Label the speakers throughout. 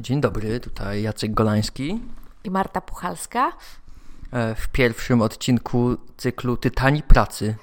Speaker 1: Dzień dobry, tutaj Jacek Golański.
Speaker 2: I Marta Puchalska.
Speaker 1: E, w pierwszym odcinku cyklu Tytani Pracy.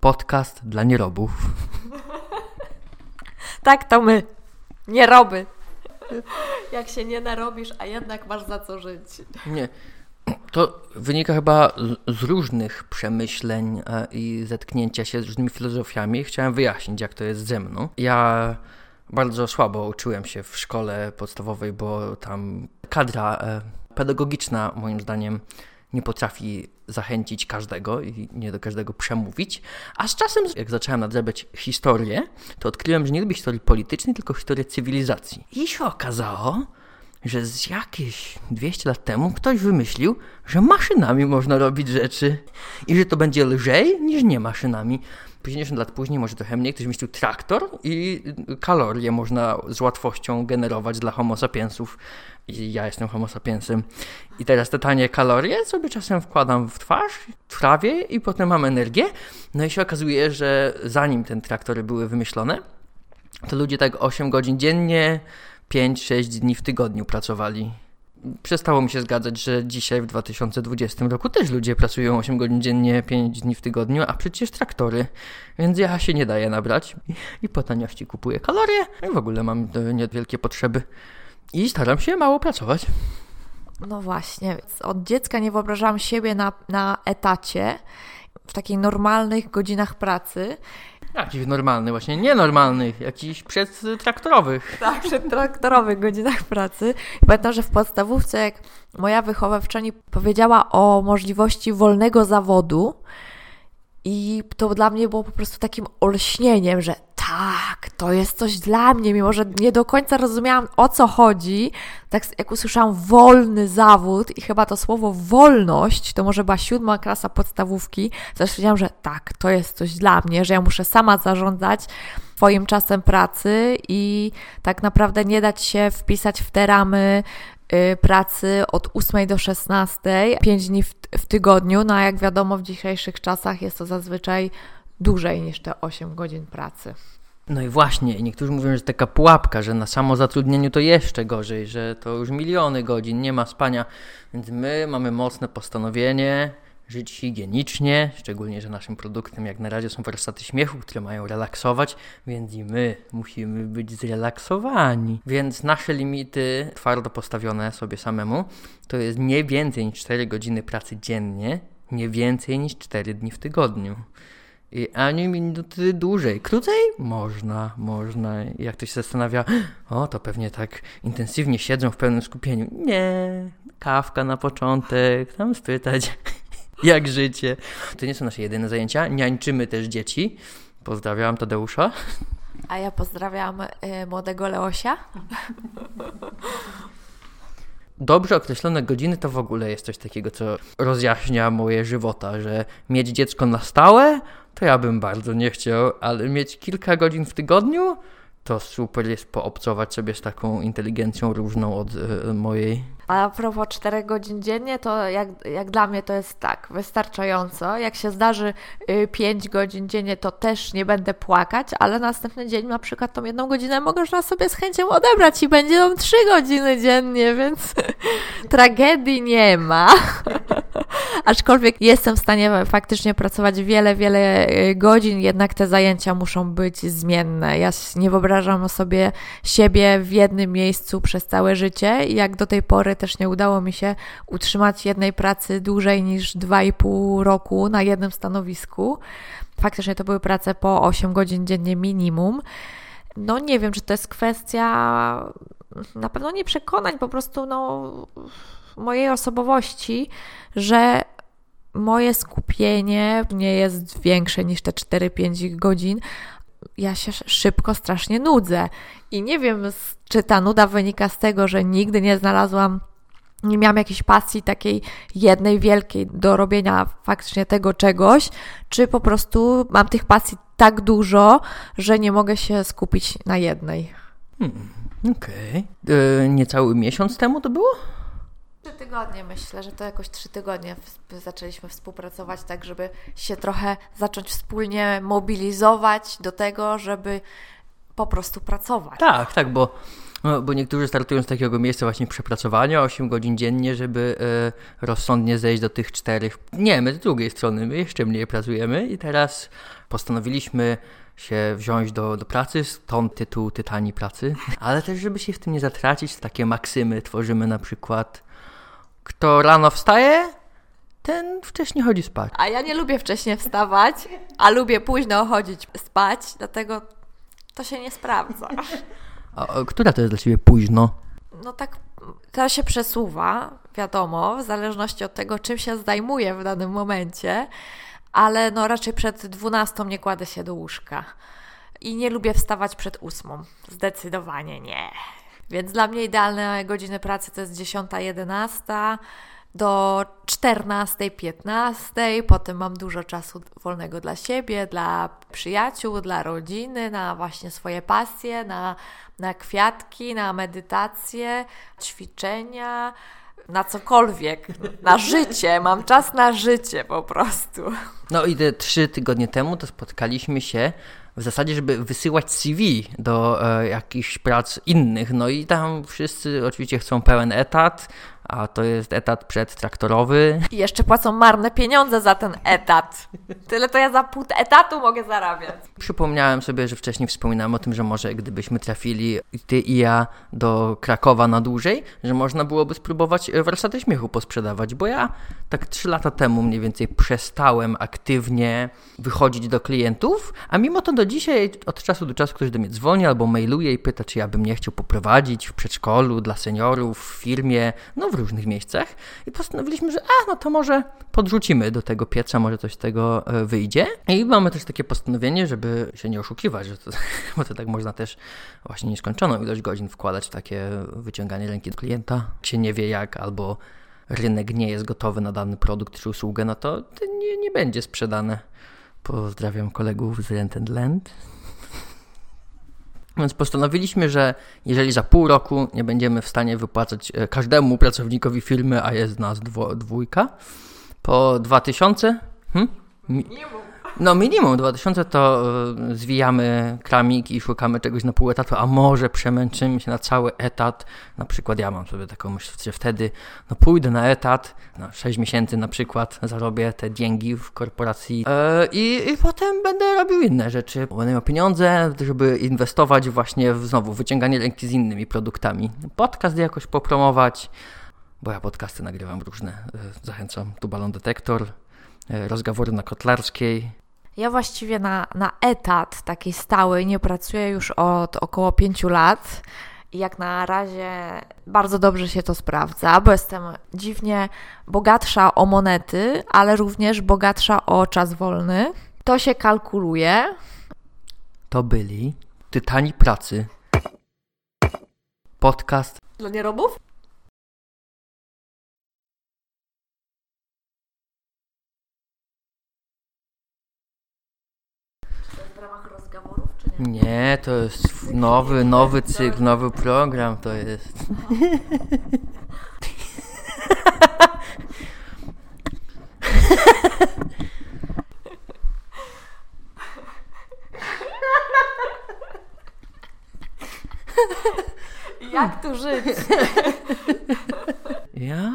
Speaker 1: Podcast dla nierobów.
Speaker 2: tak, to my. Nieroby. Jak się nie narobisz, a jednak masz za co żyć.
Speaker 1: Nie. To wynika chyba z różnych przemyśleń e, i zetknięcia się z różnymi filozofiami. Chciałem wyjaśnić, jak to jest ze mną. Ja bardzo słabo uczyłem się w szkole podstawowej, bo tam kadra e, pedagogiczna, moim zdaniem, nie potrafi zachęcić każdego i nie do każdego przemówić. A z czasem, jak zacząłem nadrabiać historię, to odkryłem, że nie lubię historii politycznej, tylko historię cywilizacji. I się okazało, że z jakieś 200 lat temu ktoś wymyślił, że maszynami można robić rzeczy i że to będzie lżej niż nie maszynami. 50 lat później, może trochę mniej, ktoś wymyślił traktor i kalorie można z łatwością generować dla homo sapiensów. I ja jestem homo sapiensem. I teraz te tanie kalorie sobie czasem wkładam w twarz, trawię i potem mam energię. No i się okazuje, że zanim te traktory były wymyślone, to ludzie tak 8 godzin dziennie, 5-6 dni w tygodniu pracowali. Przestało mi się zgadzać, że dzisiaj w 2020 roku też ludzie pracują 8 godzin dziennie, 5 dni w tygodniu, a przecież traktory. Więc ja się nie daję nabrać i po taniości kupuję kalorie i w ogóle mam niewielkie potrzeby. I staram się mało pracować.
Speaker 2: No właśnie, od dziecka nie wyobrażałam siebie na, na etacie, w takich normalnych godzinach pracy.
Speaker 1: Jakichś normalnych, właśnie nienormalnych, jakichś przedtraktorowych.
Speaker 2: Tak, przedtraktorowych godzinach pracy. Pamiętam, że w podstawówce, jak moja wychowawczyni powiedziała o możliwości wolnego zawodu, i to dla mnie było po prostu takim olśnieniem, że tak, to jest coś dla mnie, mimo że nie do końca rozumiałam o co chodzi. Tak jak usłyszałam wolny zawód i chyba to słowo wolność, to może była siódma klasa podstawówki, to stwierdziłam, że tak, to jest coś dla mnie, że ja muszę sama zarządzać swoim czasem pracy i tak naprawdę nie dać się wpisać w te ramy y, pracy od 8 do 16, 5 dni w, w tygodniu, no a jak wiadomo w dzisiejszych czasach jest to zazwyczaj dłużej niż te 8 godzin pracy.
Speaker 1: No i właśnie, niektórzy mówią, że taka pułapka, że na samozatrudnieniu to jeszcze gorzej, że to już miliony godzin, nie ma spania. Więc my mamy mocne postanowienie żyć higienicznie, szczególnie, że naszym produktem jak na razie są warsztaty śmiechu, które mają relaksować, więc i my musimy być zrelaksowani. Więc nasze limity twardo postawione sobie samemu to jest nie więcej niż 4 godziny pracy dziennie, nie więcej niż 4 dni w tygodniu. I ani minuty dłużej. Krócej? Można, można. Jak ktoś się zastanawia, o, to pewnie tak intensywnie siedzą w pełnym skupieniu. Nie, kawka na początek, tam spytać, jak życie. To nie są nasze jedyne zajęcia. Niańczymy też dzieci. Pozdrawiam Tadeusza.
Speaker 2: A ja pozdrawiam y, młodego Leosia.
Speaker 1: dobrze określone godziny to w ogóle jest coś takiego, co rozjaśnia moje żywota, że mieć dziecko na stałe, to ja bym bardzo nie chciał, ale mieć kilka godzin w tygodniu, to super jest poobcować sobie z taką inteligencją różną od y, mojej.
Speaker 2: A propos 4 godzin dziennie, to jak, jak dla mnie to jest tak, wystarczająco. Jak się zdarzy 5 y, godzin dziennie, to też nie będę płakać, ale następny dzień na przykład tą jedną godzinę można sobie z chęcią odebrać i będzie tam 3 godziny dziennie, więc tragedii nie ma. Aczkolwiek jestem w stanie faktycznie pracować wiele, wiele y, godzin, jednak te zajęcia muszą być zmienne. Ja nie wyobrażam sobie siebie w jednym miejscu przez całe życie i jak do tej pory też nie udało mi się utrzymać jednej pracy dłużej niż 2,5 roku na jednym stanowisku. Faktycznie to były prace po 8 godzin dziennie minimum. No nie wiem, czy to jest kwestia na pewno nie przekonań, po prostu no, mojej osobowości, że moje skupienie nie jest większe niż te 4-5 godzin. Ja się szybko strasznie nudzę. I nie wiem, czy ta nuda wynika z tego, że nigdy nie znalazłam nie miałam jakiejś pasji takiej jednej wielkiej do robienia faktycznie tego czegoś, czy po prostu mam tych pasji tak dużo, że nie mogę się skupić na jednej.
Speaker 1: Hmm, Okej. Okay. E, niecały miesiąc temu to było?
Speaker 2: Trzy tygodnie myślę, że to jakoś trzy tygodnie zaczęliśmy współpracować, tak żeby się trochę zacząć wspólnie mobilizować do tego, żeby po prostu pracować.
Speaker 1: Tak, tak, bo, no, bo niektórzy startują z takiego miejsca właśnie przepracowania 8 godzin dziennie, żeby e, rozsądnie zejść do tych czterech. Nie, my z drugiej strony, my jeszcze mniej pracujemy i teraz postanowiliśmy się wziąć do, do pracy, stąd tytuł Tytani Pracy, ale też żeby się w tym nie zatracić, takie maksymy tworzymy na przykład kto rano wstaje, ten wcześniej chodzi spać.
Speaker 2: A ja nie lubię wcześniej wstawać, a lubię późno chodzić spać, dlatego to się nie sprawdza.
Speaker 1: A, a która to jest dla Ciebie późno?
Speaker 2: No tak, to się przesuwa, wiadomo, w zależności od tego, czym się zajmuję w danym momencie, ale no raczej przed 12 nie kładę się do łóżka. I nie lubię wstawać przed ósmą. Zdecydowanie nie. Więc dla mnie idealne godziny pracy to jest 10-11 do 14-15. Potem mam dużo czasu wolnego dla siebie, dla przyjaciół, dla rodziny, na właśnie swoje pasje, na, na kwiatki, na medytację, ćwiczenia, na cokolwiek, na życie. Mam czas na życie po prostu.
Speaker 1: No i te trzy tygodnie temu to spotkaliśmy się w zasadzie, żeby wysyłać CV do e, jakichś prac innych. No i tam wszyscy oczywiście chcą pełen etat, a to jest etat przedtraktorowy.
Speaker 2: I jeszcze płacą marne pieniądze za ten etat. Tyle to ja za pół etatu mogę zarabiać.
Speaker 1: Przypomniałem sobie, że wcześniej wspominałem o tym, że może gdybyśmy trafili ty i ja do Krakowa na dłużej, że można byłoby spróbować warsztaty śmiechu posprzedawać, bo ja tak trzy lata temu mniej więcej przestałem aktywnie wychodzić do klientów, a mimo to do dzisiaj od czasu do czasu ktoś do mnie dzwoni albo mailuje i pyta, czy ja bym nie chciał poprowadzić w przedszkolu dla seniorów, w firmie, no w różnych miejscach i postanowiliśmy, że a, no to może podrzucimy do tego pieca, może coś z tego e, wyjdzie. I mamy też takie postanowienie, żeby się nie oszukiwać, że to, bo to tak można też właśnie nieskończoną ilość godzin wkładać w takie wyciąganie ręki do klienta. Się nie wie jak, albo rynek nie jest gotowy na dany produkt czy usługę, no to, nie, nie będzie sprzedane. Pozdrawiam kolegów z Rent and Land. Więc postanowiliśmy, że jeżeli za pół roku nie będziemy w stanie wypłacać e, każdemu pracownikowi firmy, a jest nas dwójka, po 2000, hmm? No minimum 2000 to e, zwijamy kramik i szukamy czegoś na pół etatu, a może przemęczymy się na cały etat. Na przykład ja mam sobie taką myśl, że wtedy no pójdę na etat, na 6 miesięcy na przykład zarobię te dzięgi w korporacji e, i, i potem będę robił inne rzeczy. Będę miał pieniądze, żeby inwestować właśnie w znowu wyciąganie ręki z innymi produktami. Podcast jakoś popromować, bo ja podcasty nagrywam różne. E, zachęcam, tu Balon Detektor, rozgawory na Kotlarskiej,
Speaker 2: ja właściwie na, na etat taki stały nie pracuję już od około pięciu lat. I jak na razie bardzo dobrze się to sprawdza, bo jestem dziwnie bogatsza o monety, ale również bogatsza o czas wolny. To się kalkuluje.
Speaker 1: To byli Tytani Pracy. Podcast
Speaker 2: Dla nierobów? Nie?
Speaker 1: To jest nowy, nowy cykl, nowy program to jest.
Speaker 2: Jak tu żyć?
Speaker 1: Ja.